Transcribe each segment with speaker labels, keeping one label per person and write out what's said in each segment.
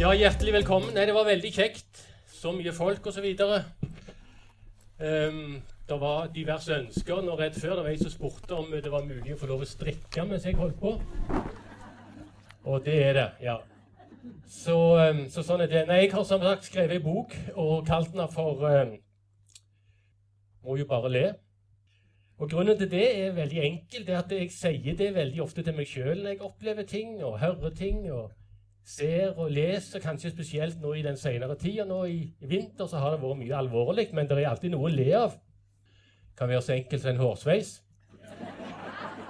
Speaker 1: Ja, hjertelig velkommen. Nei, det var veldig kjekt. Så mye folk osv. Um, det var diverse ønsker. Nå rett før det var jeg som spurte om det var mulig å få lov å strikke mens jeg holdt på. Og det er det, ja. Så, um, så sånn er det. Nei, jeg har som sagt skrevet ei bok og kalt den for um, Må jo bare le. Og Grunnen til det er veldig enkel. det er at Jeg sier det veldig ofte til meg sjøl når jeg opplever ting og hører ting. og ser og leser, kanskje spesielt nå i den senere tida. Nå i, i, vinter så har det vært mye alvorlig, men det er alltid noe å le av. Kan være så enkelt som en hårsveis.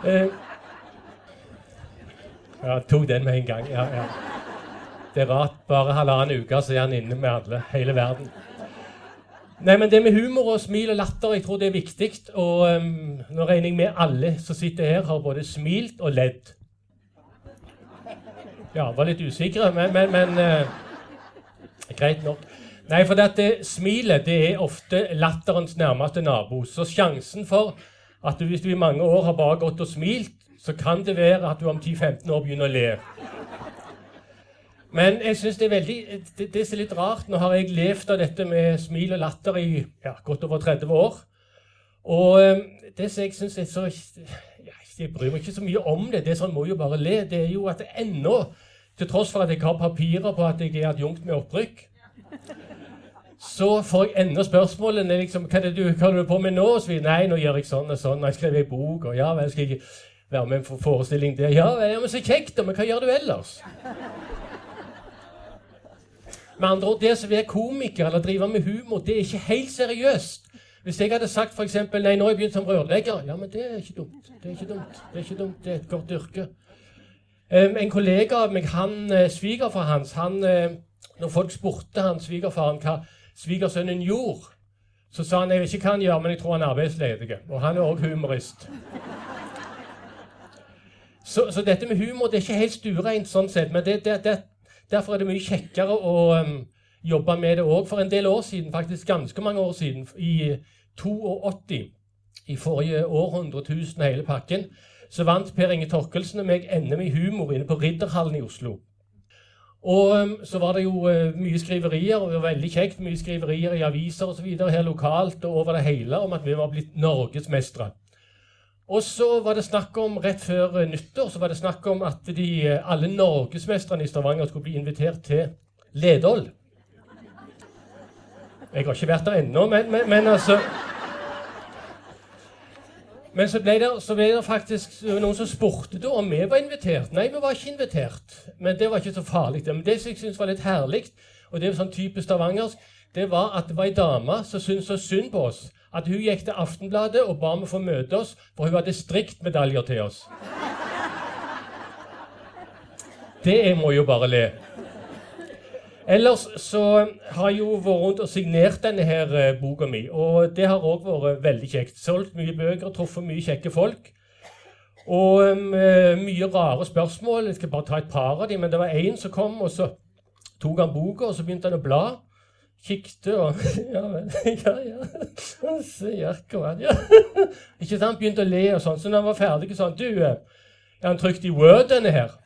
Speaker 1: Eh, ja, tok den med en gang. Ja, ja. Det er rart. Bare halvannen uke, så er han inne med alle. Hele verden. Nei, men Det med humor og smil og latter jeg tror det er viktig. Og um, nå regner jeg med alle som sitter her, har både smilt og ledd. Ja, var litt usikre, men, men, men uh, greit nok. Nei, for dette smilet det er ofte latterens nærmeste nabo. Så sjansen for at du, hvis du i mange år har bare gått og smilt, så kan det være at du om 10-15 år begynner å le. Men jeg synes det er veldig, det, det, er litt rart. Nå har jeg levd av dette med smil og latter i ja, godt over 30 år. Og um, det som jeg syns er så jeg bryr meg ikke så mye om det. Det som må jo bare le, det er jo at ennå, til tross for at jeg har papirer på at jeg er adjunkt med opprykk, så får jeg ennå spørsmålene liksom, hva er det du holder på med nå? Så vi, Nei, nå gjør jeg sånn og sånn. Jeg skrev ei bok, og ja vel, skal jeg være med på forestilling der? Ja, ja, men så kjekt, da. Men hva gjør du ellers? Med andre ord, det som er komiker eller driver med humor, det er ikke helt seriøst. Hvis jeg hadde sagt f.eks.: Nei, nå har jeg begynt som rørlegger. Ja, men det er ikke dumt. Det er ikke dumt. Det er ikke dumt. Det er et godt yrke. Um, en kollega av meg, han, uh, svigerfar hans han, uh, Når folk spurte han svigerfaren hva svigersønnen gjorde, så sa han jeg vet ikke hva han gjør, men jeg tror han er arbeidsledig. Og han er òg humorist. Så, så, dette med humor det er ikke helt stuereint sånn sett, men det, det, det, derfor er det mye kjekkere å um, jobba med det òg for en del år siden, faktisk ganske mange år siden. I 82, i forrige århundre, tusen hele pakken, så vant Per Inge Torkelsen og meg NM i humor inne på Ridderhallen i Oslo. Og um, så var det jo uh, mye skriverier, og det var veldig kjekt, mye skriverier i aviser og så videre, her lokalt og over det hele om at vi var blitt norgesmestere. Og så var det snakk om, rett før uh, nyttår så var det snakk om at de, uh, alle norgesmestrene i Stavanger skulle bli invitert til Ledål. Jeg har ikke vært der ennå, men, men, men, altså Men så ble, det, så ble, det, faktisk noen som spurte da om vi var invitert. Nei, vi var ikke invitert. Men det var ikke så farlig. Men det som jeg syntes var litt herlig, og det er sånn typisk stavangersk, det var at det var ei dame som syntes så synd på oss at hun gikk til Aftenbladet og ba om å få møte oss, for hun hadde striktmedaljer til oss. Det må jo bare le. Ellers så har jeg jo vært rundt og signert denne her eh, boka mi. Og det har òg vært veldig kjekt. Solgt mye bøker, truffet mye kjekke folk. Og um, mye rare spørsmål. Jeg skal bare ta et par av dem. Men det var én som kom, og så tok han boka, og så begynte han å bla. Kikte og Ja vel. Ja, ja. Se Jerkovan. ja. Ikke sant? Begynte å le og sånn. Så når han var ferdig, sånn Du, er han trykt i Word, denne her?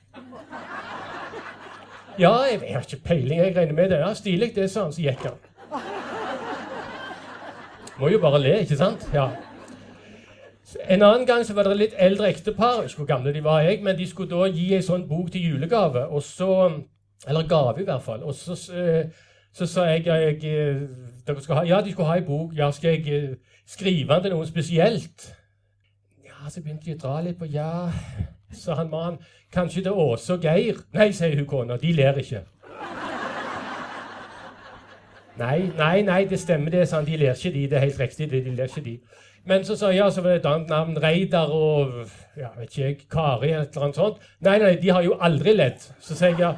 Speaker 1: Ja, jeg, har ikke peiling. Jeg regner med det. Ja, Stilig, det, sa han. Så gikk han. Må jo bare le, ikke sant? Ja. En annen gang så var det litt eldre ektepar. ikke hvor gamle de var, jeg, men de skulle da gi ei sånn bok til julegave. og så, Eller gave, i hvert fall. Og så, så, så sa jeg, jeg skal ha, Ja, de skulle ha ei bok. Ja, skal jeg eh, skrive den til noe spesielt? Ja, så begynte de å dra litt på Ja, sa han mannen. Kanskje det er Åse og Geir? Nei, sier hun kona. De ler ikke. Nei, nei, nei, det stemmer det, sa han. De ler ikke, de. Det er helt riktig. de ler ikke de. Men så sa jeg ja, så var det et annet navn. Reidar og ja, vet ikke jeg, Kari eller et eller annet sånt. Nei, nei, de har jo aldri ledd. Så sier jeg ja.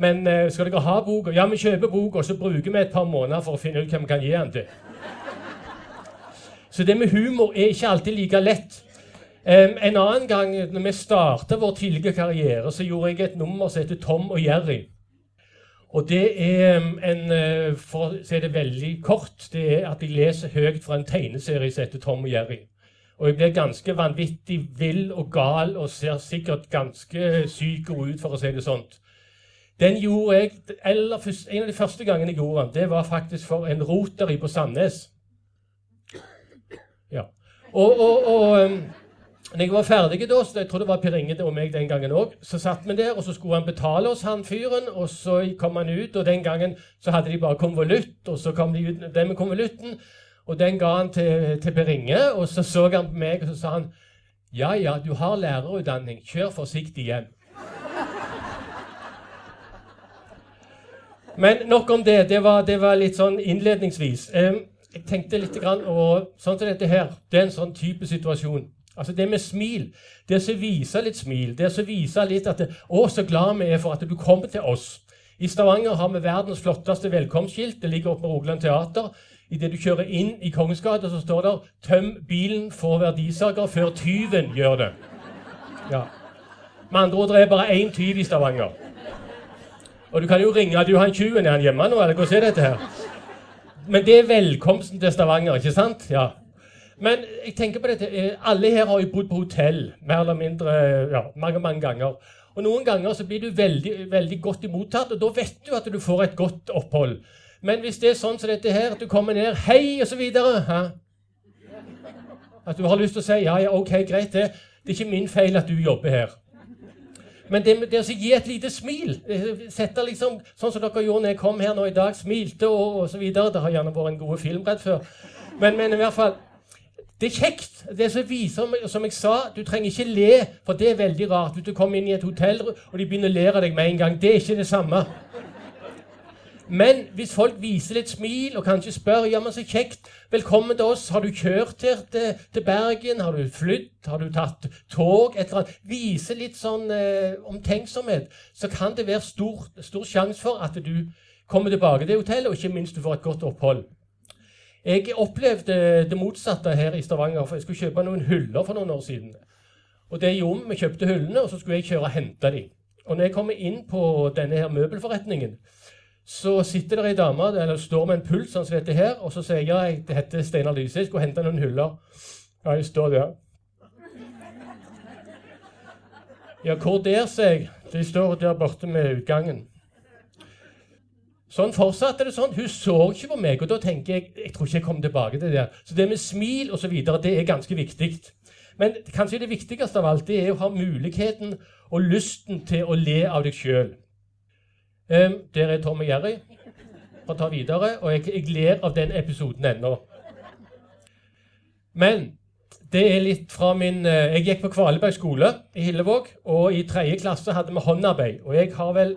Speaker 1: Men uh, skal dere ha boka? Ja, vi kjøper boka, og så bruker vi et par måneder for å finne ut hvem vi kan gi den til. Så det med humor er ikke alltid like lett. En annen gang når vi starta vår tidlige karriere, så gjorde jeg et nummer som heter Tom og Jerry. Og det er en eh, For å si det veldig kort, det er at jeg leser høyt fra en tegneserie som heter Tom og Jerry. Og jeg blir ganske vanvittig vill og gal og ser sikkert ganske syk ut, for å si det sånt. Den gjorde jeg, eller En av de første gangene jeg gjorde den, det var faktisk for en rotary på Sandnes. Ja. Og, og, og når jeg var ferdig da, så jeg tror det var Per Inge og meg den gangen òg, så satt vi der, og så skulle han betale oss, han fyren, og så kom han ut, og den gangen så hadde de bare konvolutt, og så kom de ut den med konvolutten, og den ga han til, til Per Inge, og så så han på meg, og så sa han ja, ja, du har lærerutdanning, kjør forsiktig hjem. Men nok om det. Det var, det var litt sånn innledningsvis. Eh, jeg tenkte litt grann, og sånn som dette her, det er en sånn type situasjon. Altså Det med smil, det å vise litt smil, det å vise litt at det, 'Å, så glad vi er for at du kommer til oss'. I Stavanger har vi verdens flotteste velkomstskilt. Det ligger oppe med Rogaland Teater. Idet du kjører inn i Kongens gate, så står det 'Tøm bilen for verdisaker før tyven gjør det'. Ja. Med andre ord, det er bare én tyv i Stavanger. Og du kan jo ringe du har en tjuven. Er han hjemme nå, eller hvordan er dette her? Men det er velkomsten til Stavanger, ikke sant? Ja. Men jeg tenker på dette, eh, alle her har jo bodd på hotell mer eller mindre ja, mange mange ganger. Og Noen ganger så blir du veldig, veldig godt imottatt, og da vet du at du får et godt opphold. Men hvis det er sånn som dette her, at du kommer ned 'Hei!' videre At du har lyst til å si 'Ja, ja, ok, greit, det. Det er ikke min feil at du jobber her'. Men det, det å gi et lite smil sette liksom, Sånn som dere gjorde når jeg kom her nå i dag, smilte og, og så videre. Det har gjerne vært en god film rett før. Men, men i hvert fall det er kjekt. Det som viser, som jeg sa, Du trenger ikke le, for det er veldig rart. Hvis du kommer inn i et hotell og de begynner å le av deg med en gang, det er ikke det samme. Men hvis folk viser litt smil og kanskje spør ja, men så kjekt, velkommen til oss, har du kjørt her til, til Bergen, har du flydd, har du tatt tog, et eller annet, viser litt sånn eh, omtenksomhet, så kan det være stor, stor sjanse for at du kommer tilbake til hotellet, og ikke minst du får et godt opphold. Jeg opplevde det motsatte her i Stavanger, for jeg skulle kjøpe noen hyller for noen år siden. Og det gjorde vi. Kjøpte hyllene, og så skulle jeg kjøre og hente dem. Og når jeg kommer inn på denne her møbelforretningen, så sitter der ei dame eller står med en puls sånn som dette her, og så sier jeg ja, det heter Steinar Lyse, jeg skulle hente noen hyller. Ja, jeg står der. Ja, hvor der, sier jeg. De står der borte med utgangen. Sånn fortsatte det sånn. Hun så ikke på meg, og da tenker jeg jeg tror ikke jeg kommer tilbake til det. Så det med smil og så videre, det er ganske viktig. Men kanskje det viktigste av alt det er å ha muligheten og lysten til å le av deg sjøl. Um, der er Tom og Jerry. For å ta videre. Og jeg, jeg ler av den episoden ennå. Men det er litt fra min uh, Jeg gikk på Kvaleberg skole i Hillevåg, og i tredje klasse hadde vi håndarbeid. Og jeg har vel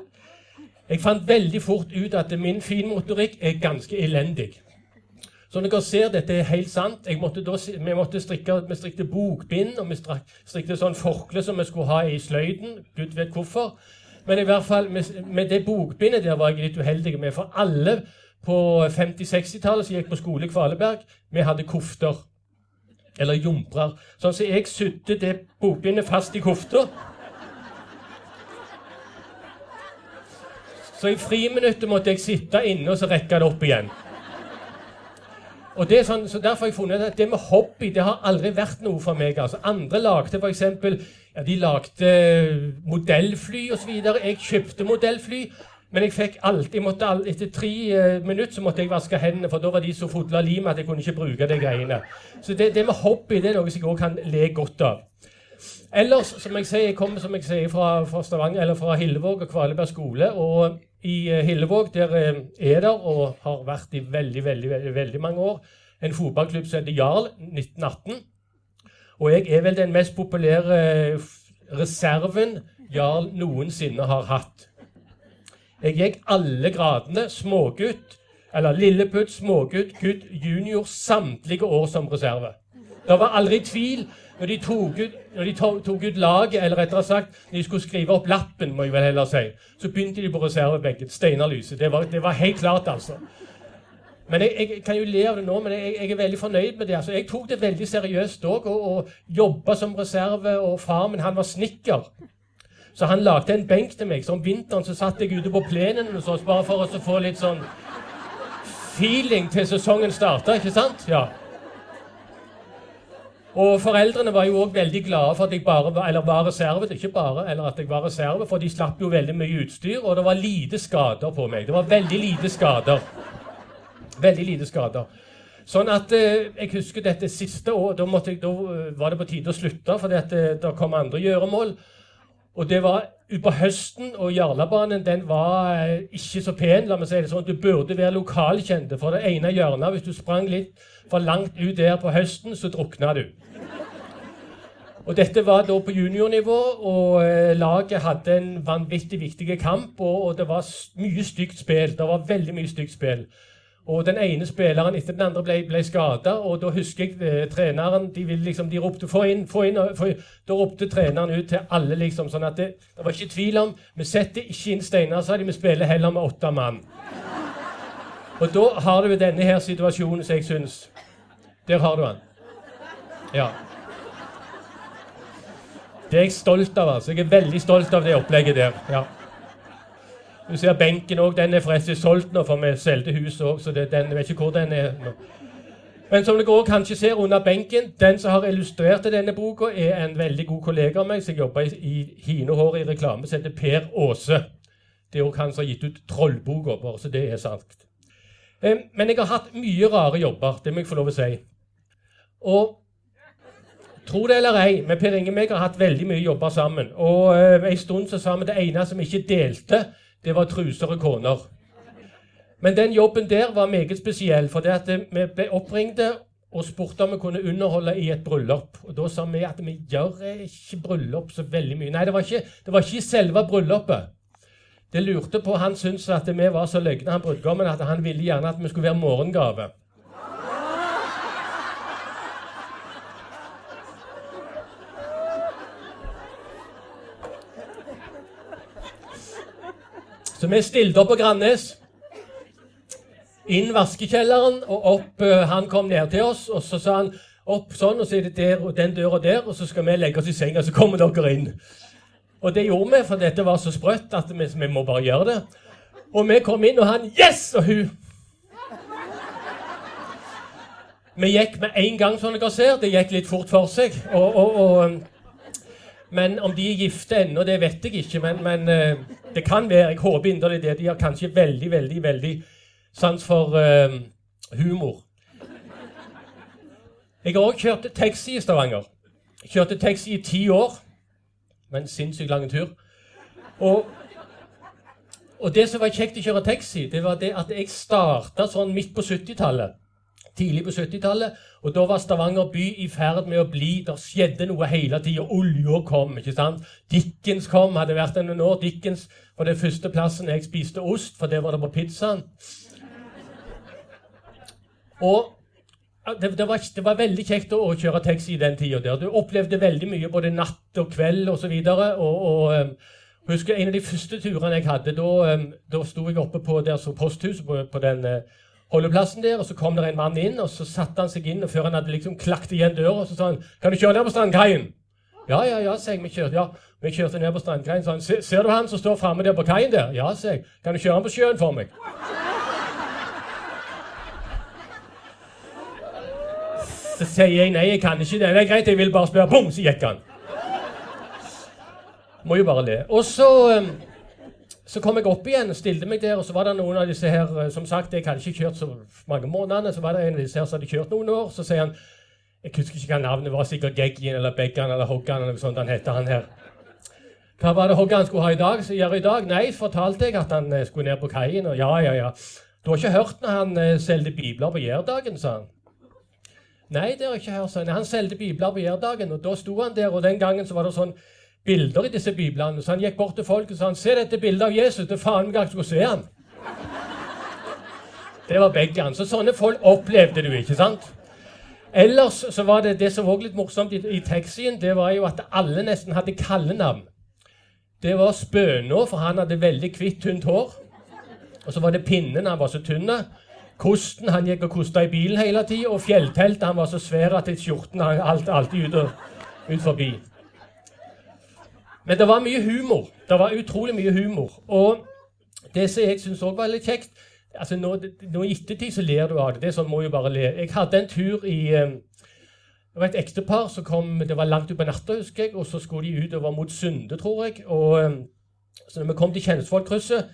Speaker 1: Jeg fant veldig fort ut at min finmotorikk er ganske elendig. Når dere ser dette er helt sant måtte da, Vi måtte strikke vi strikte bokbind, og vi strikte sånn forkle som vi skulle ha i sløyden. Gud vet hvorfor. Men i hvert fall med, med det bokbindet der var jeg litt uheldig med. For alle på 50-60-tallet som gikk på skole i Kvaleberg, vi hadde kofter. Eller jumprer. Sånn så jeg sydde det bokbindet fast i kofta. Så i friminuttet måtte jeg sitte inne og så rekke det opp igjen. Og det er sånn, så Derfor har jeg funnet at det med hobby det har aldri vært noe for meg. altså. Andre lagde f.eks. Ja, de lagde modellfly osv. Jeg kjøpte modellfly. Men jeg fikk alltid, måtte alltid, etter tre uh, minutter så måtte jeg vaske hendene, for da var de så fodla lim at jeg kunne ikke bruke de greiene. Så det, det, med hobby det er noe som jeg òg kan le godt av. Ellers, som jeg sier, jeg kommer som jeg sier, fra, fra Stavanger, eller fra Hillevåg og Kvaleberg skole. Og i uh, Hillevåg der uh, er der, og har vært i veldig, veldig, veldig, veldig mange år, en fotballklubb som heter Jarl 1918. Og jeg er vel den mest populære eh, reserven Jarl noensinne har hatt. Jeg gikk alle gradene. Smågutt, eller lilleputt, smågutt, gutt, junior, samtlige år som reserve. Det var aldri tvil når de tok ut, de tok, ut laget, eller rettere sagt, når de skulle skrive opp lappen, må jeg vel heller si, så begynte de på reservebenken. Steinar Lyse. Det var, det var helt klart, altså. Men jeg, jeg, kan jo le av det nå, men jeg, jeg, er veldig fornøyd med det. Altså, jeg tok det veldig seriøst òg, og, og som reserve. Og far min han var snekker. Så han lagde en benk til meg. Så om vinteren så satt jeg ute på plenen hos oss bare for å få litt sånn feeling til sesongen starta, ikke sant? Ja. Og foreldrene var jo òg veldig glade for at jeg bare var, reserve. Ikke bare, eller at jeg var reserve, for de slapp jo veldig mye utstyr, og det var lite skader på meg. Det var veldig lite skader. Veldig lite skader. Sånn at eh, Jeg husker dette siste år. Da, jeg, da eh, var det på tide å slutte, for eh, det kom andre gjøremål. Og det var utpå høsten, og Jarlabanen den var eh, ikke så pen. la meg si det sånn. Du burde være lokalkjente for det ene hjørnet. Hvis du sprang litt for langt ut der på høsten, så drukna du. Og Dette var da på juniornivå, og eh, laget hadde en vanvittig viktig kamp. Og, og det var mye stygt spill. Det var veldig mye stygt spill. Og den ene spilleren etter den andre ble, ble skada, og da husker jeg eh, treneren De, liksom, de ropte 'få inn', få inn, få inn. Da ropte treneren ut til alle, liksom, sånn at det, det var ikke tvil om Vi setter ikke inn Steinar, sa de. Vi spiller heller med åtte mann. Og da har du denne her situasjonen som jeg syns Der har du den. Ja. Det er jeg stolt av. altså. Jeg er veldig stolt av det opplegget der. ja. Du ser benken òg. Den er forresten solgt nå, for vi solgte huset òg, så den, vet ikke hvor den er nå. Men som dere også kanskje ser under benken, den som har illustrert denne boka, er en veldig god kollega av meg som jobber i, i Hinehår i reklame, som heter Per Aase. Det er òg han som har gitt ut Trollboka, bare så det er sant. Men jeg har hatt mye rare jobber, det må jeg få lov å si. Og tro det eller ei, men Per Inge meg har hatt veldig mye jobber sammen. Og uh, en stund så sa vi det ene som ikke delte, det var truser og koner. Men den jobben der var meget spesiell, for det at vi ble oppringte og spurte om vi kunne underholde i et bryllup. Og Da sa vi at vi gjør ikke bryllup så veldig mye. Nei, det var ikke, det var ikke selve bryllupet. Det lurte på Han syntes at vi var så løgne, han brudgommen, at han ville gjerne at vi skulle være morgengave. Så vi stilte opp på Grannes. Inn vaskekjelleren og opp uh, Han kom ned til oss, og så sa han opp sånn, og så er det der den døra der, og så skal vi legge oss i senga, så kommer dere inn. Og det gjorde vi, for dette var så sprøtt at vi, vi må bare gjøre det. Og vi kom inn, og han Yes! Og hun Vi gikk med en gang, som dere ser. Det gikk litt fort for seg. og, og, og men om de er gifte ennå, det vet jeg ikke. Men, men uh, det kan være. Jeg håper inderlig det. De har kanskje veldig, veldig veldig sans for uh, humor. Jeg har òg kjørt taxi i Stavanger. Jeg kjørte taxi i ti år. med en sinnssykt lang tur. Og, og, det som var kjekt å kjøre taxi, det var det at jeg starta sånn midt på 70-tallet tidlig på 70-tallet. Og da var Stavanger by i ferd med å bli Det skjedde noe hele tida. Olja kom. ikke sant? Dickens kom. Hadde vært der noen år. Dickens var den første plassen jeg spiste ost, for det var det på pizzaen. Og det, det, var, det, var, veldig kjekt å, kjøre taxi i den tida. Du opplevde veldig mye både natt og kveld osv. Og, og, og um, husker En av de første turene jeg hadde, da, da sto jeg oppe på der som posthuset på, på den holdeplassen der, og så kom det en mann inn, og så satte han seg inn, og før han hadde liksom klakt igjen døra, så sa han 'Kan du kjøre ned på strandkaien?' Ja, ja, ja, sa jeg. Vi kjørte, ja. vi kjørte ned på strandkaien. Så han, ser du han som står framme der på kaien der? Ja, sa jeg. Kan du kjøre han på sjøen for meg? Så sier jeg nei, jeg kan ikke det. Det er greit, jeg vil bare spørre. Bom, så gikk han. Må jo bare le. Og så um, så kom jeg opp igjen og stilte meg der, og så var det noen av disse her eh, Som sagt, jeg hadde ikke kjørt så mange måneder, så var det en av disse her som hadde kjørt noen år. Så sier han Jeg husker ikke hva navnet var, sikkert Geggien eller Beggan eller Hoggan eller noe sånt han heter, han her. Hva var det Hoggan skulle ha i dag? Så gjør i dag? Nei, fortalte jeg at han eh, skulle ned på kaien. Og ja, ja, ja. Du har ikke hørt når han selgte solgte bibler på Jærdagen, sa han. Nei, det har jeg ikke hørt, sa han. Han solgte bibler på Jærdagen, og da sto han der, og den gangen så var det sånn bilder i disse biblene. Så han gikk bort til folk og sa han, 'Se dette bildet av Jesus.' Det faen meg skulle se han. Det var begge han. Så sånne folk opplevde du, ikke sant? Ellers så var det det som var litt morsomt i, i taxien, det var jo at alle nesten hadde kallenavn. Det var Spønå, for han hadde veldig hvitt, tynt hår. Og så var det Pinnen, han var så tynn. Kosten, han gikk og kosta i bilen hele tida. Og Fjellteltet, han var så svær at skjorten alt, alltid ut, ut forbi. Men det var mye humor. Det var utrolig mye humor. Og det som jeg syns òg var litt kjekt altså nå, nå, I ettertid så ler du av det. Det sånn må jo bare le. Jeg hadde en tur i, Det var et ektepar som kom Det var langt utpå natta, husker jeg, og så skulle de utover mot Sunde, tror jeg. og eh, Så når vi kom til Kjensvollkrysset,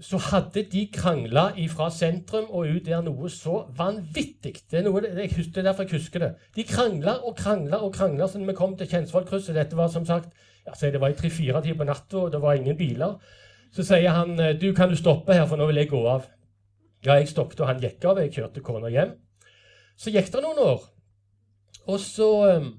Speaker 1: så hadde de krangla fra sentrum og ut der noe så vanvittig. Det er, noe, jeg husker, det er derfor jeg husker det. De krangla og krangla og krangla så når vi kom til Kjensvollkrysset. Dette var som sagt ja, det var i tre-fire tider på natta, og det var ingen biler. Så sier han du, kan du stoppe her, for nå vil jeg gå av. Ja, jeg stoppet, og han gikk av. Jeg kjørte kona hjem. Så gikk det noen år. Og så um,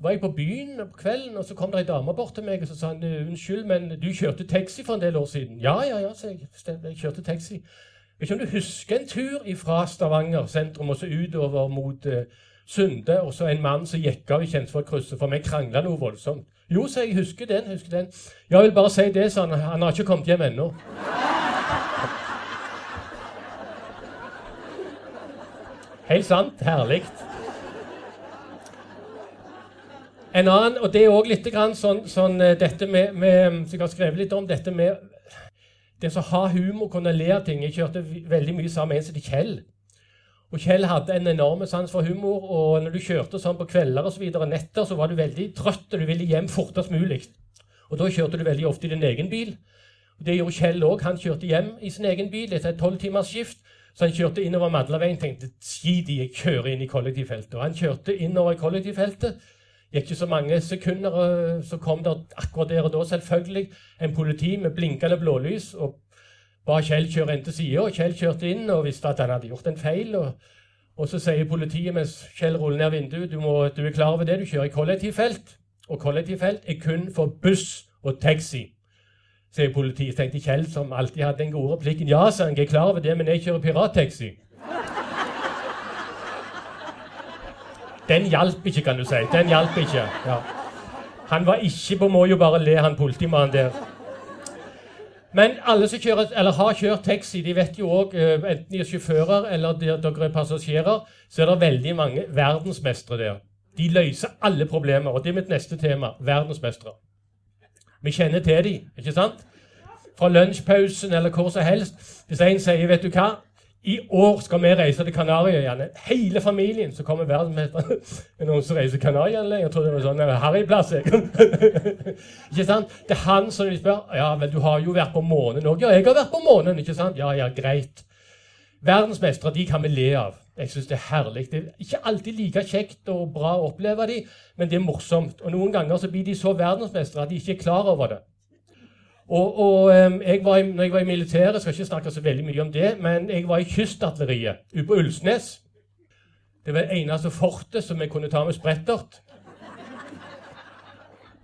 Speaker 1: var jeg på byen på kvelden, og så kom det ei dame bort til meg og så sa han, unnskyld, men du kjørte taxi for en del år siden. Ja, ja, ja, sa jeg. Jeg kjørte taxi. Vet ikke om du husker en tur fra Stavanger sentrum og så utover mot uh, Sunde, og så en mann som gikk av i tjeneste for vi krangla noe voldsomt. Jo, sa jeg, husker den, husker den. Jeg vil bare si det, sa han. Han har ikke kommet hjem ennå. Helt sant. Herlig. En annen, og det er òg litt sånn, sånn, eh, dette med, med, Så jeg har skrevet litt om dette med det å ha humor, kunne le av ting. Jeg kjørte veldig mye sammen med en som heter Kjell. Og Kjell hadde en enorm sans for humor, og når du kjørte sånn på kvelder og så videre, netter, så var du veldig trøtt, og du ville hjem fortest mulig. Og da kjørte du veldig ofte i din egen bil. Og Det gjorde Kjell òg. Han kjørte hjem i sin egen bil etter et tolvtimersskift. Så han kjørte innover Madlaveien og tenkte skit i, jeg kjører inn i kollektivfeltet. Og han kjørte innover i kollektivfeltet. Gikk ikke så mange sekunder, så kom det akkurat der og da selvfølgelig en politi med blinkende blålys og ba Kjell kjøre inn til sida. Kjell kjørte inn og visste at han hadde gjort en feil. Og, og så sier politiet mens Kjell ruller ned vinduet du, må, du er klar over det, du kjører i kollektivfelt. Og kollektivfelt er kun for buss og taxi. Sier politiet. Så tenkte Kjell, som alltid hadde den gode replikken, ja, sa han, jeg er klar over det, men jeg kjører pirattaxi. Den hjalp ikke, kan du si. Den hjalp ikke. Ja. Han var ikke på må jo bare le, han politimannen der. Men alle som kjører, har kjørt taxi, de vet jo òg, eh, enten de er sjåfører eller dere er passasjerer, så er det veldig mange verdensmestere der. De løser alle problemer. Og det er mitt neste tema. Verdensmestere. Vi kjenner til dem, ikke sant? Fra lunsjpausen eller hvor som helst. Hvis en sier 'Vet du hva, i år skal vi reise til Kanariøyene. Hele familien. Så kommer verdensmesteren. Er noen som reiser til Kanariøyene Jeg trodde det var sånn harryplass. ikke sant? Det er han som de spør. Ja, vel, du har jo vært på månen òg. Ja, jeg har vært på månen. ikke sant? Ja, ja, greit. Verdensmestere de kan vi le av. Jeg syns det er herlig. Det er ikke alltid like kjekt og bra å oppleve de, men det er morsomt. Og noen ganger så blir de så verdensmestere at de ikke er klar over det. Og, og jeg var i, når jeg var i militæret, skal ikke snakke så veldig mye om det, men jeg var i kystartilleriet ute på Ulsnes. Det var det eneste fortet som jeg kunne ta med sprettert.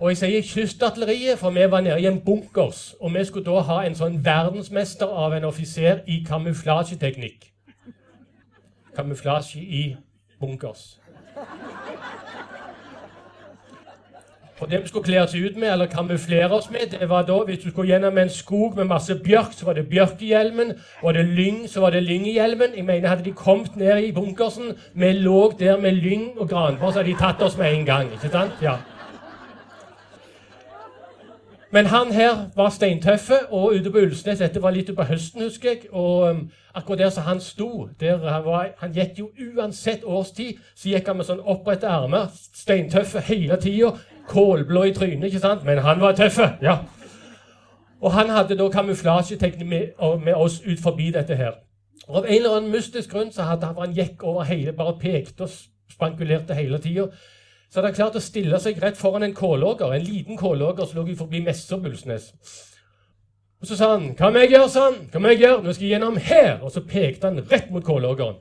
Speaker 1: Og jeg sier kystartilleriet, for vi var nede i en bunkers. Og vi skulle da ha en sånn verdensmester av en offiser i kamuflasjeteknikk. Kamuflasje i bunkers. Og det vi skulle kle oss ut med, eller kamuflere oss med, det var da hvis du skulle gjennom en skog med masse bjørk, så var det bjørkehjelmen. Var det lyng, så var det lynghjelmen. Jeg mener, Hadde de kommet ned i bunkersen, vi lå der med lyng og granbar, så hadde de tatt oss med en gang. ikke sant? Ja. Men han her var steintøffe, og ute på Ulsnes Dette var litt på høsten, husker jeg. Og um, akkurat der som han sto der han, var, han gikk jo uansett årstid, så gikk han med sånn opprette armer, steintøffe hele tida kålblå i trynet, ikke sant? men han var tøff. Ja. Og han hadde da kamuflasjeteknikk med, med, oss ut forbi dette her. Og Av en eller annen mystisk grunn så hadde han, gikk over hele, bare pekte og spankulerte hele tida. Så hadde han klart å stille seg rett foran en kålåger, en liten kålåger som lå forbi Messe og Bulsnes. Og Så sa han 'Hva må jeg gjøre?' sa han. Hva må jeg gjøre? 'Nå skal jeg gjennom her.' Og så pekte han rett mot kålågeren.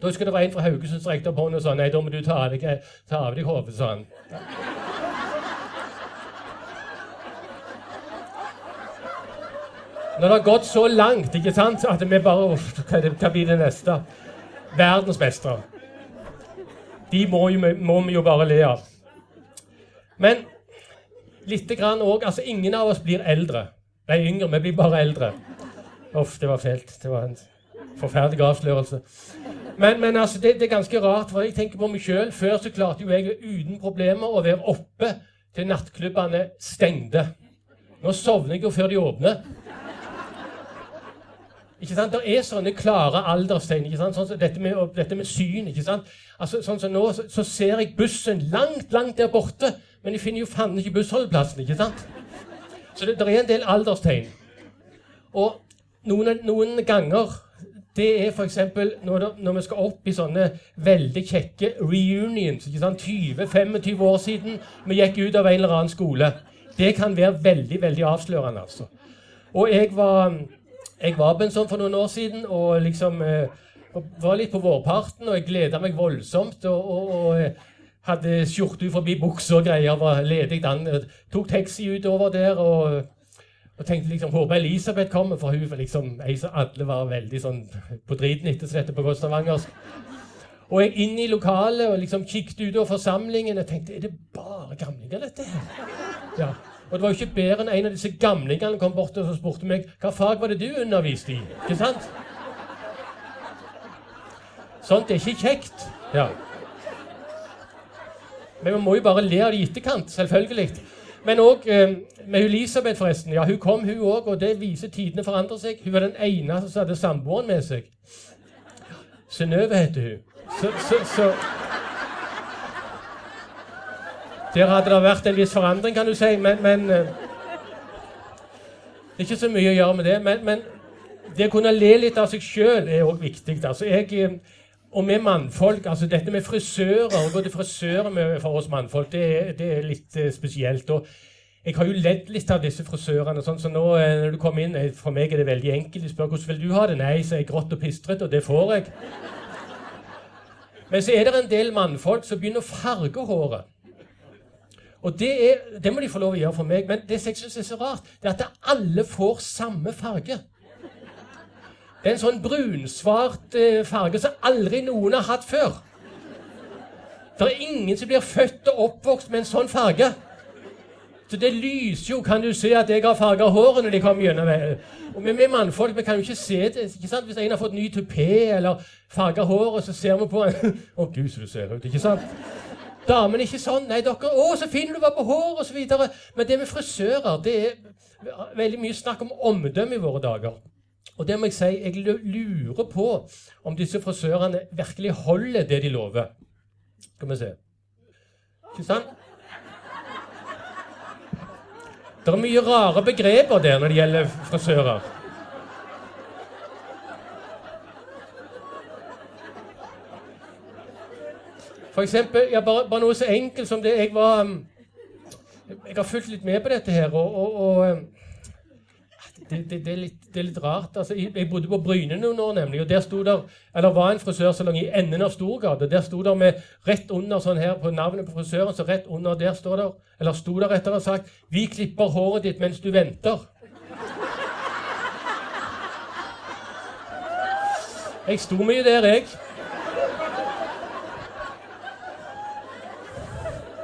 Speaker 1: Da husker jeg det var en fra Haugesund som rekte opp hånda og sa 'Nei, da må du ta av deg, ta av deg hodet', sa han. Når det har gått så langt ikke sant, at vi bare Hva blir det neste? Verdensmestere. De må, jo, må, vi jo bare le av. Men lite grann òg altså Ingen av oss blir eldre. Nei, yngre. Vi blir bare eldre. Uff, det var fælt. Det var en forferdelig avslørelse. Men, men altså, det, det, er ganske rart, for jeg tenker på meg sjøl. Før så klarte jo jeg uten problemer å være oppe til nattklubbene stengte. Nå sovner jeg jo før de åpner. Ikke sant? Det er sånne klare alderstegn. ikke sant? Sånn som dette, med, dette med syn. ikke sant? Altså, sånn som Nå så, så, ser jeg bussen langt, langt der borte, men jeg finner jo faen ikke bussholdeplassen. ikke sant? Så det, det er en del alderstegn. Og noen, noen ganger det er f.eks. Når, når vi skal opp i sånne veldig kjekke reunions. ikke sant? 20-25 år siden vi gikk ut av en eller annen skole. Det kan være veldig veldig avslørende. altså. Og jeg var, jeg var på en sånn for noen år siden og liksom eh, var litt på vårparten, og jeg gleda meg voldsomt. og, og, og eh, hadde skjorte forbi buksa og greier, var ledig. Den, tok taxi utover der og og tenkte liksom, Håper Elisabeth kommer, for hun liksom ei som alle var veldig sånn på driten etter, som dette på stavangersk. Og jeg inn i lokalet og liksom kikket utover forsamlingen og tenkte Er det bare gamlinger, dette her? Ja. Og det var jo ikke bedre enn en av disse gamlingene kom bort og spurte meg hva fag var det du underviste i. Ikke sant? Sånt er ikke kjekt. Ja. Men vi må jo bare le av det i etterkant, selvfølgelig. Men òg eh, med Elisabeth, forresten. Ja, Hun kom, hun òg, og det viser tidene forandrer seg. Hun var den eneste som hadde samboeren med seg. Synnøve heter hun. Så, så, så Der hadde det vært en viss forandring, kan du si. Men, men eh, Det er ikke så mye å gjøre med det. Men, men det å kunne le litt av seg sjøl er òg viktig. Altså, jeg, eh, og med mannfolk altså Dette med frisører Å gå til frisører for oss mannfolk, det er, det er litt uh, spesielt. og jeg har jo ledd litt av disse frisørene. sånn så nå når du kommer inn, For meg er det veldig enkelt. De spør hvordan vil du ha det. Nei, så er jeg grått og pistrete, og det får jeg. Men så er det en del mannfolk som begynner å farge håret. Og det, er, det, må de få lov å gjøre for meg. Men det som jeg syns er så rart, det er at alle får samme farge. Det er en sånn brunsvart eh, farge som aldri noen har hatt før. Det er ingen som blir født og oppvokst med en sånn farge. Så det lyser jo, kan du se, at jeg har farga håret når de kommer gjennom. Og vi, vi mannfolk vi kan jo ikke se det. ikke sant? Hvis en har fått ny tupé eller farga håret, så ser vi på en Å, gud, så du ser ut. ikke sant? Damen er ikke sånn. Nei, dere Å, så fin du var på håret, osv. Men det med frisører, det er veldig mye snakk om omdømme i våre dager. Og det må jeg si, jeg lurer på om disse frisørene virkelig holder det de lover. Skal vi se Ikke sant? Det er mye rare begreper der når det gjelder frisører. For eksempel, ja, bare, bare, noe så enkelt som det Jeg var Jeg har fulgt litt med på dette her, og, og, og det, det, det, er litt, det, er litt, rart. Altså, jeg, bodde på Bryne noen år, nemlig, og der der, eller var en frisørsalong i enden av Storgata. Der sto der med rett under sånn her på navnet på frisøren, så rett under der står der, eller sto der rettere sagt 'Vi klipper håret ditt mens du venter'. Jeg sto mye der, jeg.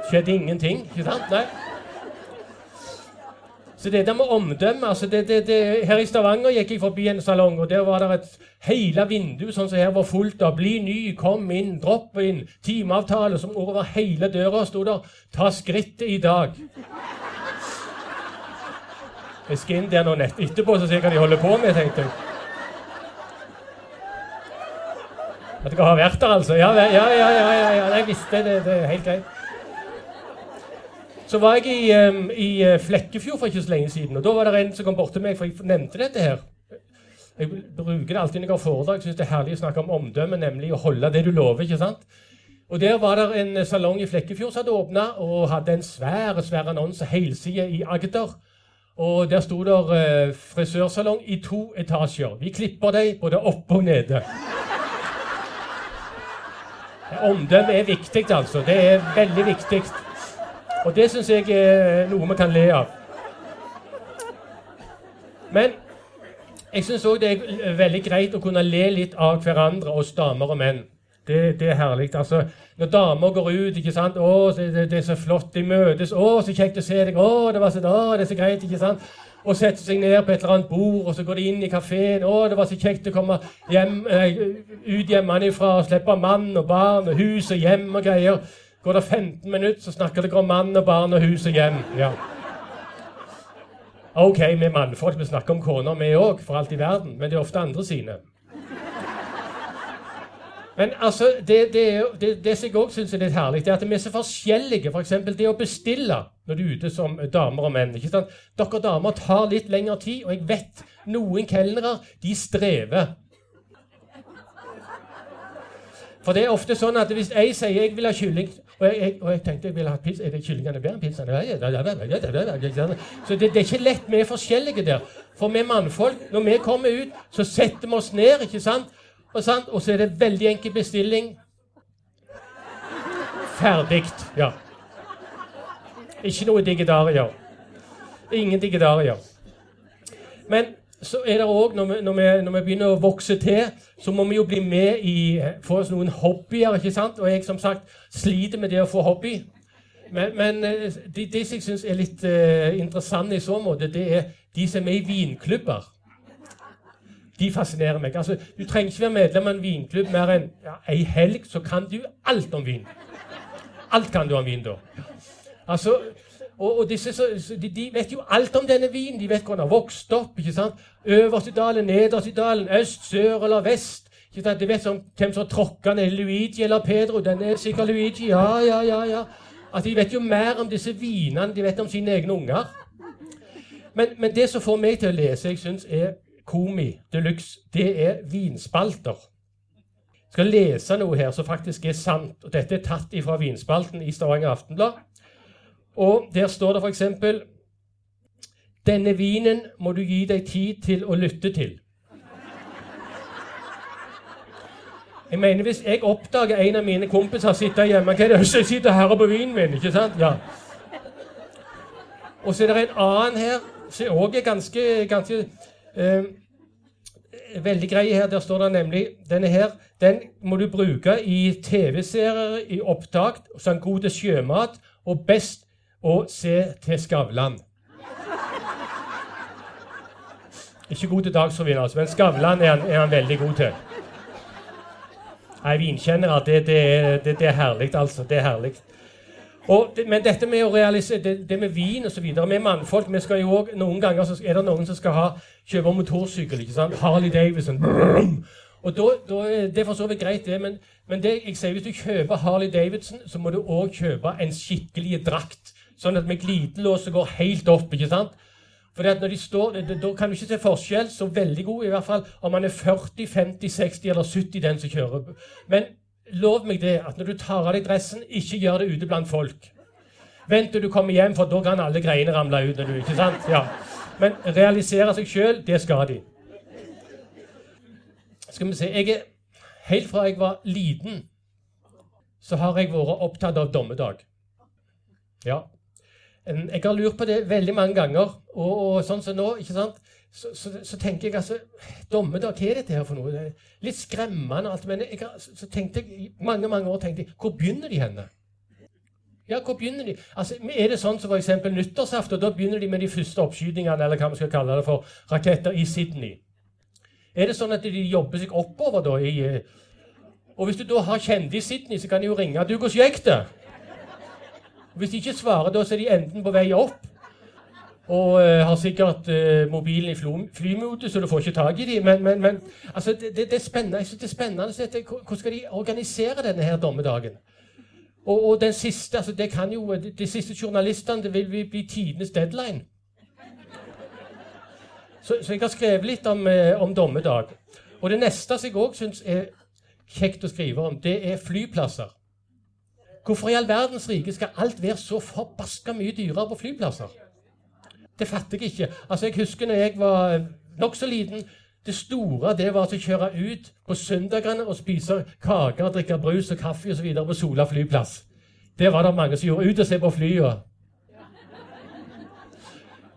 Speaker 1: Skjedde ingenting, ikke sant? Nei. Så det der med omdømme altså det, det, det, Her i Stavanger gikk jeg forbi en salong, og der var det et hele vindu sånn som her var fullt av 'Bli ny, kom inn, dropp inn', timeavtale som over hele døra sto der 'Ta skrittet i dag'. Jeg skal inn der nå nett etterpå så ser jeg hva de holder på med, tenkte jeg. At dere har vært der, altså? Ja, ja. ja, ja, ja. Jeg visste det. Det er helt greit. Så var jeg i, um, i eh, Flekkefjord for ikke så lenge siden. og Da var det en som kom bort til meg, for jeg nevnte dette her. Jeg bruker det alltid når jeg har foredrag. Syns det er herlig å snakke om omdømme, nemlig å holde det du lover. ikke sant? Og Der var det en salong i Flekkefjord som hadde åpna og hadde en svær svær annonse helside i Agder. Og Der sto det uh, 'frisørsalong i to etasjer'. Vi klipper deg både oppe og nede. Omdømme er viktig, altså. Det er veldig viktig. Og det syns jeg er noe vi kan le av. Men jeg syns òg det er veldig greit å kunne le litt av hverandre, oss damer og menn. Det, det er herlig. Altså, når damer går ut ikke sant? 'Å, det, det, er så flott de møtes.' 'Å, så kjekt å se deg.' 'Å, det var så, å, det er så greit.' ikke sant? Og setter seg ned på et eller annet bord, og så går de inn i kafeen. 'Å, det var så kjekt å komme hjem, eh, ut hjemmefra og slippe mann og barn og hus og hjem og greier.' Går det 15 minutter, så snakker dere om mann og barn og hus og hjem. Ja. Ok, vi er mannfolk, vi snakker om koner, vi òg, for alt i verden, men det er ofte andre sine. Men altså, det, det, det, det som jeg òg syns er litt herlig, det er at vi er så forskjellige. F.eks. For det å bestille når du er ute som damer og menn. ikke sant? Dere damer tar litt lengre tid, og jeg vet noen kelnere de strever. For det er ofte sånn at hvis jeg sier jeg vil ha kylling og jeg, jeg, og jeg tenkte jeg ville ha pizza, er det kyllingene bedre enn pizzaen? Så det, det, er ikke lett. Vi er forskjellige der. For vi mannfolk, når vi kommer ut, så setter vi oss ned. ikke sant? Og, og så er det veldig enkel bestilling. Ferdig. Ja. Ikke noe digidarier. Ingen digidarier. Men så er det òg, når, når, når, vi begynner å vokse til, så må vi jo bli med i Få oss noen hobbyer. ikke sant? Og jeg som sagt sliter med det å få hobby. Men, men eh, de, de som jeg syns er litt uh, interessante i så måte, det er de som er i vinklubber de fascinerer meg. Altså, Du trenger ikke være medlem av en vinklubb mer enn ja, ei helg, så kan du alt om vin. Alt kan du om vin da. Altså, og, og disse, de, de, vet jo alt om denne vinen. De vet hvor den har vokst opp. ikke sant? Øverst i dalen, nederst i dalen, øst, sør eller vest. Ikke sant? De vet om hvem som tråkka ned Luigi eller Pedro. Den er sikkert Luigi. Ja, ja, ja. ja. Altså, De vet jo mer om disse vinene. De vet om sine egne unger. Men, men det som får meg til å lese, jeg synes er Komi de luxe, det er vinspalter. Skal lese noe her som faktisk er sant. og Dette er tatt fra vinspalten i Stavanger Aftenblad. Og Der står det f.eks.: Denne vinen må du gi deg tid til å lytte til. Jeg mener, Hvis jeg oppdager en av mine kompiser sitter hjemme Hva er det jeg sitter her på vinen min? ikke sant? Ja. Og så er det en annen her som òg er ganske, ganske eh, veldig grei her. Der står det nemlig denne her. Den må du bruke i TV-serier, i opptak, som god til sjømat, og best å se til Skavlan. Ikke god til Dagsrevyen, altså, men Skavlan er er han veldig god til. Nei, vinkjennere, det, det, det, det er herlig, altså. Det er herlig. Og, men dette med å realisere, det, det med vin osv. Vi mannfolk vi skal jo også, Noen ganger så er det noen som skal ha, kjøpe motorsykkel. ikke sant? Harley Davidson. Og da, da, Det er for så vidt greit, det. Men, men det, jeg sier, hvis du kjøper Harley Davidson, så må du òg kjøpe en skikkelig drakt. Sånn at med glidelåset går helt opp. ikke sant? For når de står, Da kan du ikke se forskjell, så veldig god i hvert fall, om man er 40, 50, 60 eller 70 den som kjører. Men lov meg det at når du tar av deg dressen, ikke gjør det ute blant folk. Vent til du kommer hjem, for da kan alle greiene ramle ut. Du, ikke sant? Ja. Men realisere seg sjøl, det skal de. Skal vi se jeg er, Helt fra jeg var liten, så har jeg vært opptatt av dommedag. Ja. Jeg har lurt på det veldig mange ganger. Og, og sånn som nå, ikke sant? så, så, så, tenker jeg altså Dommedag, hva er dette her for noe? Litt skremmende. alt, Men jeg, så tenkte jeg, mange mange år tenkte jeg, hvor begynner de henne? Ja, hvor begynner de? Altså, Er det sånn som f.eks. nyttårsaften? Da begynner de med de første oppskytingene eller hva man skal kalle det for, raketter i Sydney. Er det sånn at de jobber seg oppover da? i... Eh, og hvis du da har kjendis i Sydney, så kan de jo ringe. 'Du, hvordan gikk det?' Hvis de ikke svarer, da er de enten på vei opp og uh, har sikkert uh, mobilen i flymode, så du får ikke tak i dem. Men, men, men altså, det, det, er spennende. Jeg det er spennende Hvordan skal de organisere denne her dommedagen? Og, og den siste, altså, det kan jo, de, siste journalistene vil bli tidenes deadline. Så, så, jeg har skrevet litt om, uh, om dommedag. Og det neste som jeg òg syns er kjekt å skrive om, det er flyplasser. Hvorfor i all verdens rike skal alt være så forbaska mye dyrere på flyplasser? Det fatter jeg ikke. Altså, Jeg husker når jeg var nokså liten. Det store det var å kjøre ut på søndagene og spise kaker, drikke brus og kaffe osv. på Sola flyplass. Det var det mange som gjorde. Ut og se på flya.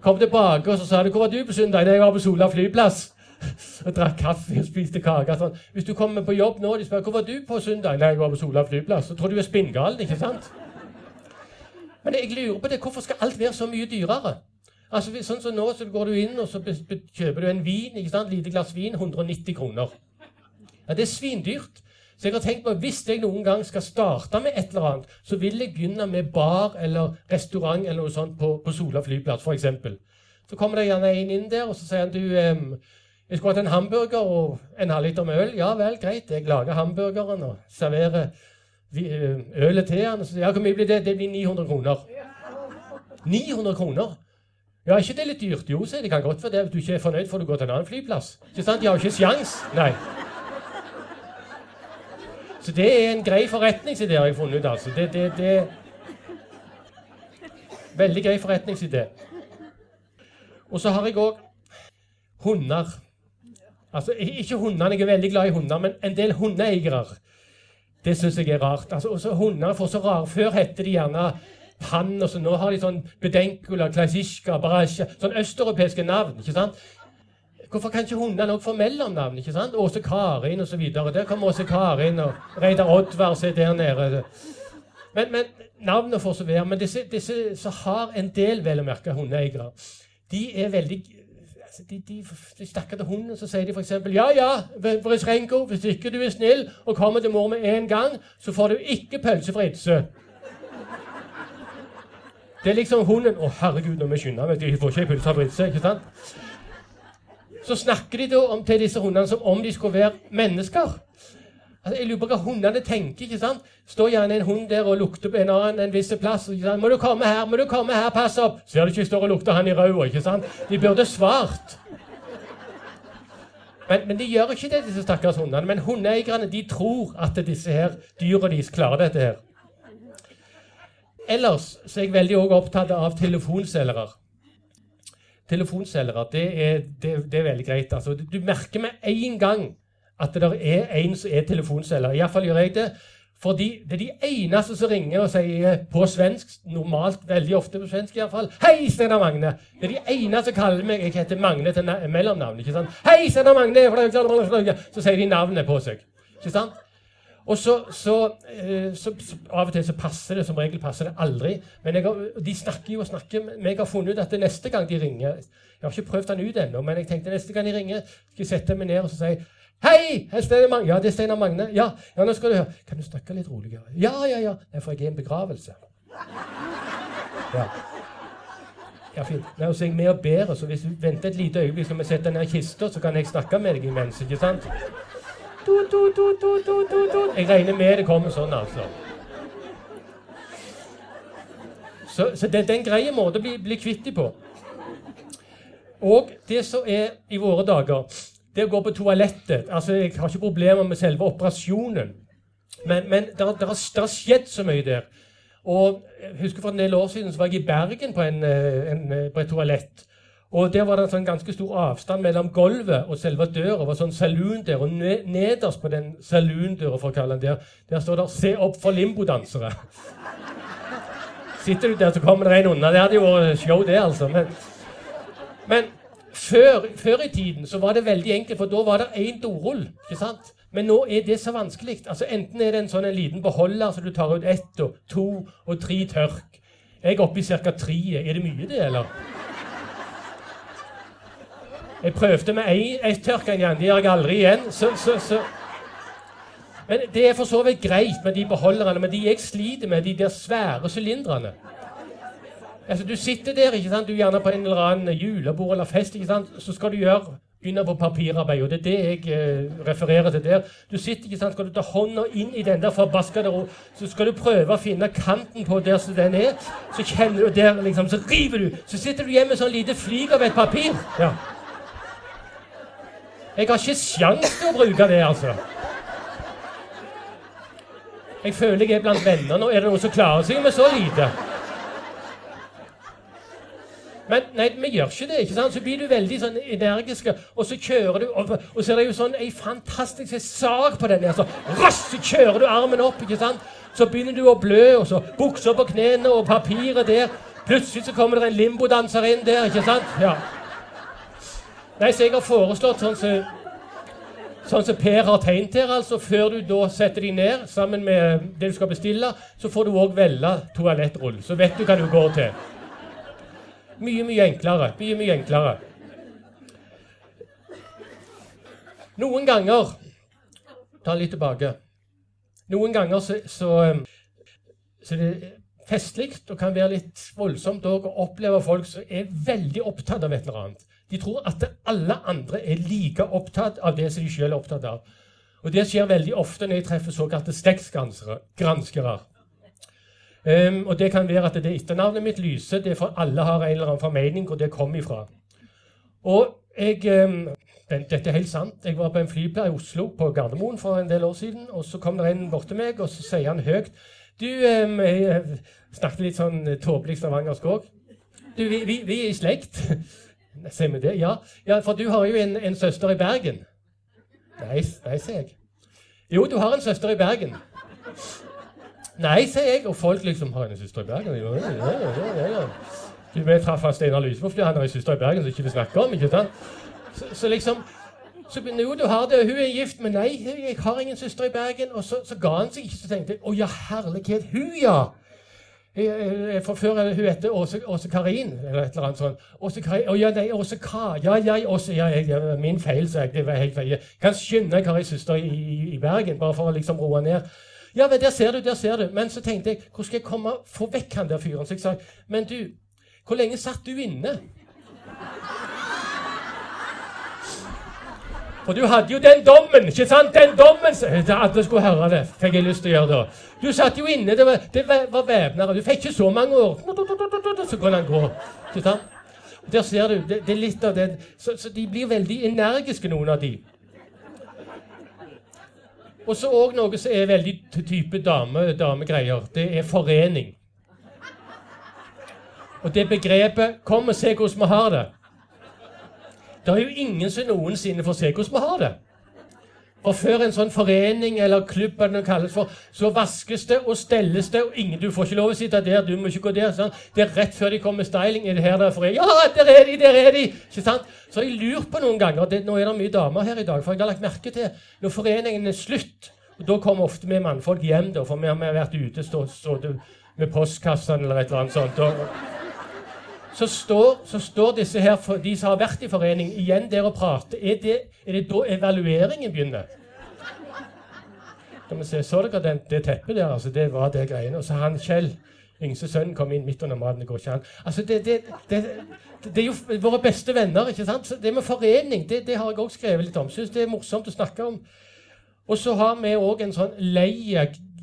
Speaker 1: Kom tilbake og så sa de, 'Hvor var du på søndag?' 'Jeg var på Sola flyplass.' og drakk kaffe og spiste kake. Sånn. Hvis du kommer på jobb nå og de spør 'Hvor var du på søndag?' 'Nei, jeg var på Sola flyplass.' Så tror du er spinngal, ikke sant? Men jeg lurer på det. Hvorfor skal alt være så mye dyrere? Altså, sånn som Nå så går du inn og så kjøper du en vin, ikke sant? lite glass vin, 190 kroner. Ja, Det er svindyrt. Så jeg har tenkt på, Hvis jeg noen gang skal starte med et eller annet, så vil jeg begynne med bar eller restaurant eller noe sånt på, på Sola flyplass, f.eks. Så kommer det gjerne en inn der, og så sier han du um, jeg skulle hatt en hamburger og en halvliter med øl. Ja vel, greit. Jeg lager hamburgeren og serverer eh, ølet til han. Ja, hvor mye blir det? Det blir 900 kroner. 900 kroner? Ja, ikke det litt dyrt? Jo, sier de. Kan godt være det. Hvis du ikke er fornøyd, får du gå til en annen flyplass. Ikke sant? De har jo ikke sjans. Nei. Så det er en grei forretningsidé, har jeg funnet ut. altså. Det, det, det Veldig grei forretningsidé. Og så har jeg òg hunder. Altså, Ikke hundene, jeg er veldig glad i hunder, men en del hundeeiere. Det syns jeg er rart. Altså, også Hunder får så rare Før het de gjerne Pann, og så nå har de sånn Bedenkula, Klasisjka, Barasja Sånn østeuropeiske navn. ikke sant? Hvorfor kan ikke hundene òg få mellomnavn? ikke sant? Åse Karin osv. Der kommer Åse Karin, og Reidar Oddvar er der nede. Men, men navnet får så være. Men disse, disse som har en del vel å merke hundeeiere, de er veldig de, de, de snakker til hunden, så sier de f.eks.: Ja, ja, Vrisrenko, hvis ikke du er snill og kommer til mor med en gang, så får du ikke pølse pølsefritse. Det er liksom hunden Å, herregud, nå må vi skynde oss, de får ikke pølse pølsefritse. ikke sant? Så snakker de da om, til disse hundene som om de skulle være mennesker. Altså, jeg lurer på hva hundene tenker. ikke sant? Står gjerne en hund der og lukter på en annen en viss plass. Ikke sant? 'Må du komme her, må du komme her, pass opp!' Ser du ikke står og lukter han i røda? ikke sant? De burde svart. Men, men, de gjør ikke det, disse stakkars hundene. Men hundeeierne de tror at disse her dyra deres klarer dette her. Ellers så er jeg veldig opptatt av telefonselgere. Telefonselgere, det det, det er veldig greit. Altså, du merker med en gang at det er en som er telefonselger. Iallfall gjør jeg det. Fordi det er de eneste som ringer og sier på svensk, normalt veldig ofte på svensk iallfall 'Hei, Steinar Magne!' Det er de eneste som kaller meg Jeg heter Magne til mellomnavn. ikke sant? 'Hei, Steinar Magne!' Så sier de navnet på seg. ikke sant? Og så, så, eh, så, så, Av og til så passer det, som regel passer det aldri. Men har, de snakker jo og snakker. Men jeg har funnet ut at det neste gang de ringer Jeg har ikke prøvd den ut ennå, men jeg tenkte neste gang de ringer, skal jeg sette meg ned og si Hei! Steinar Magne. Ja, det er Steinar Magne. Ja, ja, nå skal du høre. Kan du snakke litt roligere? Ja, ja, ja. Nei, for jeg er i en begravelse. Ja. Ja, fint. Nei, så er med og ber, så hvis du venter et lite øyeblikk, skal vi sette ned kista, så kan jeg snakke med deg imens. ikke sant? Du, du, du, du, du, du, du. Jeg regner med det kommer sånn, altså. Så, så det, det er en grei måte å bli, bli kvitt dem på. Og det som er i våre dager det å gå på toalettet altså Jeg har ikke problemer med selve operasjonen, men, men det har skjedd så mye der. Og jeg husker For en del år siden så var jeg i Bergen på, en, eh, en, eh, på et toalett. Og Der var det en sånn ganske stor avstand mellom gulvet og selve døra. Det var sånn saloon der, og Nederst på den saloondøra for å kalle den der, der står det 'Se opp for limbodansere'. Sitter du der, så kommer det en unna. Det hadde jo vært show, det, altså. Men, men før, før, i tiden så var det veldig enkelt, for da var det én dorull. ikke sant? Men nå er det så vanskelig. Altså Enten er det en sånn en liten beholder så du tar ut ett og to og tre tørk. Jeg er oppe i ca. tre. Er det mye, det, eller? Jeg prøvde med ett tørk en gang. Det gjør jeg aldri igjen. Så, så, så. Men Det er for så vidt greit med de beholderne, men de jeg sliter med, de der svære sylindrene. Altså, Du sitter der, ikke sant? du er gjerne på en eller annen julebord eller fest. ikke sant? Så skal du gjøre begynne på papirarbeid. og Det er det jeg eh, refererer til der. Du sitter, ikke sant, Skal du ta hånda inn i den der forbaskede ro, så skal du prøve å finne kanten på der som den er. Så kjenner du der, liksom, så river du. Så sitter du hjemme med sånn lite flik av et papir. Ja. Jeg har ikke sjans til å bruke det, altså. Jeg føler jeg er blant venner nå. Er det noen som klarer seg med så lite? Men nei, vi gjør ikke det. ikke sant? Så blir du veldig sånn energisk, og så kjører du og, og så er det jo sånn ei fantastisk sag på den. Så raskt så kjører du armen opp, ikke sant? Så begynner du å blø, og så bukser på knærne og papiret der. Plutselig så kommer det en limbodanser inn der, ikke sant? Ja. Nei, så jeg har foreslått sånn som så, Sånn som Per har tegnet her, altså. Før du da setter deg ned sammen med det du skal bestille, så får du òg velge toalettrull. Så vet du hva du går til. Mye, mye enklere. Mye, mye enklere. Noen ganger Ta litt tilbake. Noen ganger så, så, um, så det, festlig og kan være litt voldsomt å oppleve folk som er veldig opptatt av et eller annet. De tror at alle andre er like opptatt av det som de selv er opptatt av. Og Det skjer veldig ofte når jeg treffer såkalte slektsgranskere. Um, og Det kan være at det er etternavnet mitt lyser. Det er for alle har en eller annen formening hvor det kommer ifra. Og jeg, um, Dette er helt sant. Jeg var på en flyplass i Oslo, på Gardermoen, for en del år siden. og Så kom det en bort til meg, og så sier han høyt Du, um, jeg snakket litt sånn tåpelig stavangersk òg. Du, vi, vi, vi, er i slekt. Sier vi det? Ja. ja, for du har jo en, en søster i Bergen. Nei, nei, sier jeg. Jo, du har en søster i Bergen. Nei, sier jeg. Og folk liksom har en søster i Bergen. Ja, ja, ja, ja. Vi traff Steinar Lysvold fordi han har en søster i Bergen som ikke vil snakke om. ikke sant? Så, så liksom så jo, du har det, hun er gift, men nei, jeg har ingen søster i Bergen. Og så, så ga han seg ikke, så tenkte jeg å ja, herlighet, hun, ja! For før hun het Åse, Karin, eller et eller annet sånt. Åse Karin, Å ja, nei, Åse Ka. Ja, ja, Åse, ja, ja, min feil, sa jeg. Det var helt feil. Kan skynde, meg, har ei søster i, i, Bergen, bare for å liksom roe ned. Ja, men der ser du, der ser du. Men så tenkte jeg, hvordan skal jeg komme, få vekk han der fyren? Så jeg sa, men du, hvor lenge satt du inne? For du hadde jo den dommen, ikke sant? Den dommen Alle skulle høre det, fikk jeg lyst til å gjøre da. Du satt jo inne, det var, det var væpnere. Du fikk ikke så mange år. Så kunne han gå. ikke sant? Der ser du, det, det er litt av det. Så, så, de blir veldig energiske, noen av de. Og så òg noe som er veldig type dame, damegreier. Det er forening. Og det begrepet 'Kom og se hvordan vi har det'. Det er jo ingen som noensinne får se hvordan vi har det. Og før en sånn forening eller klubb eller noe kalles for, så vaskes det og stelles det. og ingen, Du får ikke lov å sitte der, du må ikke gå der. Sånn. Det er rett før de kommer med styling. Er det her der er forening? Ja, der er de! Der er de! Ikke sant? Så jeg lurer på noen ganger det, Nå er det mye damer her i dag, for jeg har lagt merke til når foreningen er slutt og Da kommer ofte vi mannfolk hjem, da, for vi har vært ute stå, stå, med postkassene eller et eller annet sånt. Og, så står, så står, disse her, de som har vært i forening, igjen der og prater. Er det, er det da evalueringen begynner? Kan vi se, Så dere den, det teppet der? altså Det var det greiene. Og så han Kjell, yngste sønnen, kom inn midt under maten. Det går ikke an. Altså, det, det, det, er jo våre beste venner. ikke sant? Så det med forening det, har jeg òg skrevet litt om. Syns det er morsomt å snakke om. Og så har vi òg en sånn lei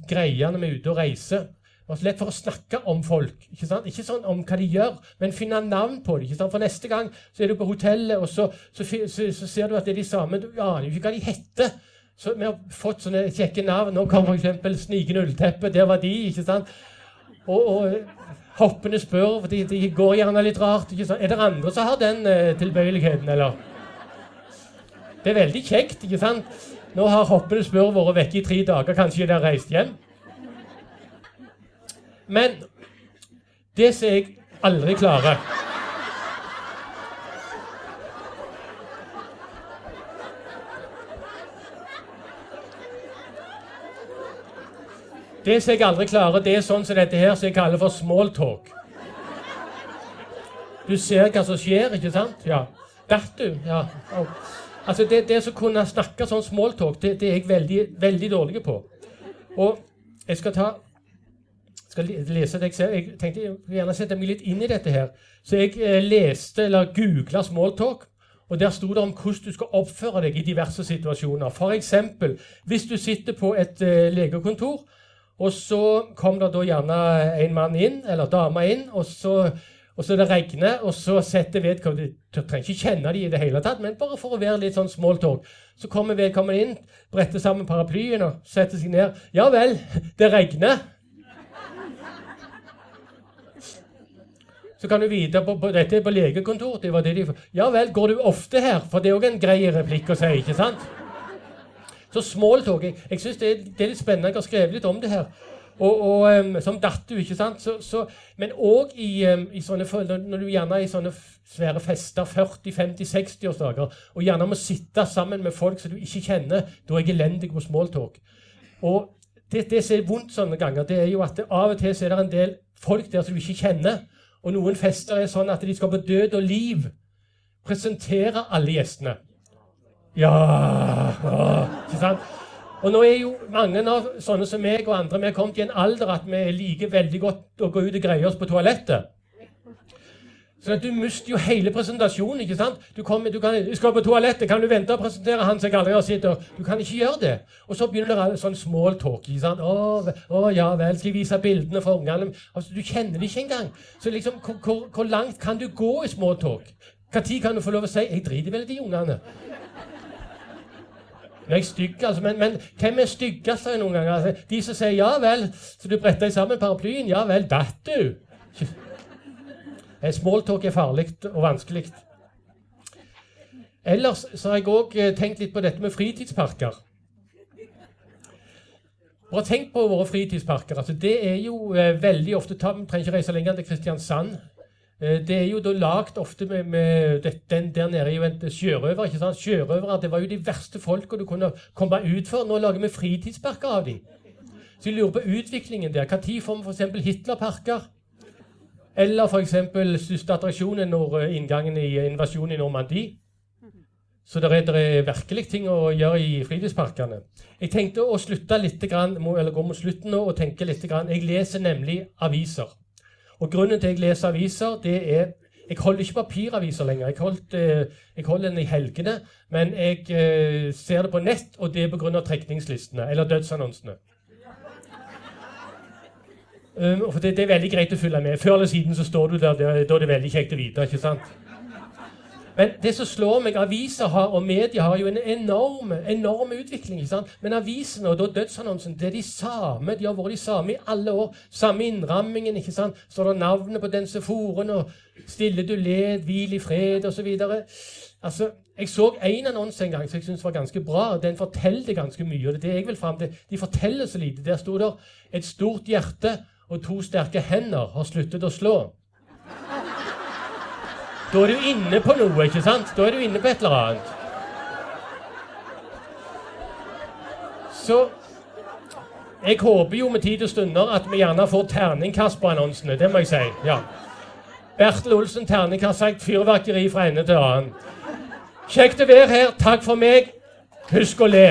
Speaker 1: greie når vi er ute og reiser. Det så lett for å snakke om folk. Ikke, sant? ikke sånn om hva de gjør, men finne navn på sant? For neste gang så er du på hotellet, og så, så, så, så ser du at det er de samme. Du aner jo ikke hva de heter. Så vi har fått sånne kjekke navn. Nå kom f.eks. Snikende ullteppe. Der var de. ikke sant? Og, og hoppende spør. De, de, går gjerne litt rart. ikke sant? Er det andre som har den eh, tilbøyeligheten, eller? Det er veldig kjekt, ikke sant? Nå har hoppende spør vært vekke i tre dager. Kanskje de har reist hjem? Men det som jeg aldri klarer Det som jeg aldri klarer, det er sånn som dette her som jeg kaller for smalltalk. Du ser hva som skjer, ikke sant? Ja. Du? Ja. Altså, det, det å kunne snakke sånn smalltalk, det, det er jeg veldig, veldig dårlig på. Og jeg skal ta skal lese det jeg Jeg tenkte jeg gjerne sette meg litt inn i dette her. Så jeg eh, leste eller googla smalltalk. Og Der sto det om hvordan du skal oppføre deg i diverse situasjoner. F.eks. hvis du sitter på et uh, legekontor, og så kom det da gjerne en mann inn, eller dame inn, og så, og så det regner, og så setter vedkommende Du trenger ikke kjenne dem i det hele tatt, men bare for å være litt sånn smalltalk. Så kommer vedkommende inn, bretter sammen paraplyen og setter seg ned. Ja vel, det regner. Så kan du vite på, på, Dette er på legekontor. Det var det de, ja vel, går du ofte her? For det er òg en grei replikk å si, ikke sant? Så smalltalk Jeg, syns det, det, er litt spennende. Jeg har skrevet litt om det her. Og, og um, Som datt ikke sant? Så, så, men òg i, um, i, sånne Når du gjerne er i sånne svære fester, 40-50-60-årsdager, og gjerne må sitte sammen med folk som du ikke kjenner, da er jeg elendig på smalltalk. Og det, det som er vondt sånne ganger, det er jo at det, av og til så er det en del folk der som du ikke kjenner. Og noen fester er sånn at de skal på død og liv presentere alle gjestene. Ja, Ikke sant? Og nå er jo mange av sånne som meg og andre vi er kommet i en alder at vi liker veldig godt å gå ut og greie oss på toalettet. Så du mister jo hele presentasjonen. ikke sant? Du, kommer, du, kan, skal på toalettet, kan du vente og presentere han som aldri har sett Du kan ikke gjøre det. Og så begynner det sånn small talk. ikke sant? Å, å ja vel, skal jeg vise bildene for ungene? Altså, Du kjenner det ikke engang. Så liksom, hvor, hvor langt kan du gå i small talk? Når kan du få lov å si 'Jeg driter vel i de ungene'? Nå er jeg stygg, altså, men, men hvem er styggest noen ganger? Altså, de som sier 'ja vel', så du bretter sammen paraplyen. 'Ja vel, datt du?' Smalltalk er farlig og vanskelig. Ellers så har jeg òg eh, tenkt litt på dette med fritidsparker. Bare tenk på våre fritidsparker. Altså, det er jo eh, veldig ofte Vi trenger ikke reise lenger enn til Kristiansand. Eh, det er jo da lagd ofte med, med den Der nede er jo en sjørøver. ikke sant? Sjørøvere det var jo de verste folka du kunne komme ut for. Nå lager vi fritidsparker av dem. Så jeg lurer på utviklingen der. Når får vi f.eks. Hitlerparker? Eller f.eks. største attraksjonen når eh, inngangen i invasjonen i Normandie. Så det er, er, virkelig ting å gjøre i fritidsparkene. Jeg tenkte å slutte litt, eller gå mot slutten nå og tenke litt. Jeg leser nemlig aviser. Og Grunnen til at jeg leser aviser, det er Jeg holder ikke papiraviser lenger. Jeg, holdt, eh, jeg holder den i helgene, men jeg eh, ser det på nett, og det er pga. trekningslistene, eller dødsannonsene. Um, for det, det, er veldig greit å følge med. Før eller siden så står du der, da er det veldig kjekt å vite. ikke sant? Men det som slår meg, aviser har, og media har jo en enorm, enorm utvikling. ikke sant? Men avisene og da dødsannonsen det er de samme. De har vært de samme i alle år. Samme innrammingen. ikke sant? Står det navnet på den som foren, og 'Stille du led, hvil i fred', osv. Altså, jeg så en annonse en gang som jeg syntes var ganske bra. Den forteller ganske mye. og det er det jeg vil frem til. De forteller så lite. Der sto det 'Et stort hjerte' og to sterke hender har sluttet å slå. Da er du inne på noe, ikke sant? Da er du inne på et eller annet. Så jeg håper jo med tid og stunder at vi gjerne får terningkast på annonsene. Det må jeg si. ja. Bertel Olsen, terningkast sagt fyrverkeri fra ende til annen. Kjekt å være her. Takk for meg. Husk å le.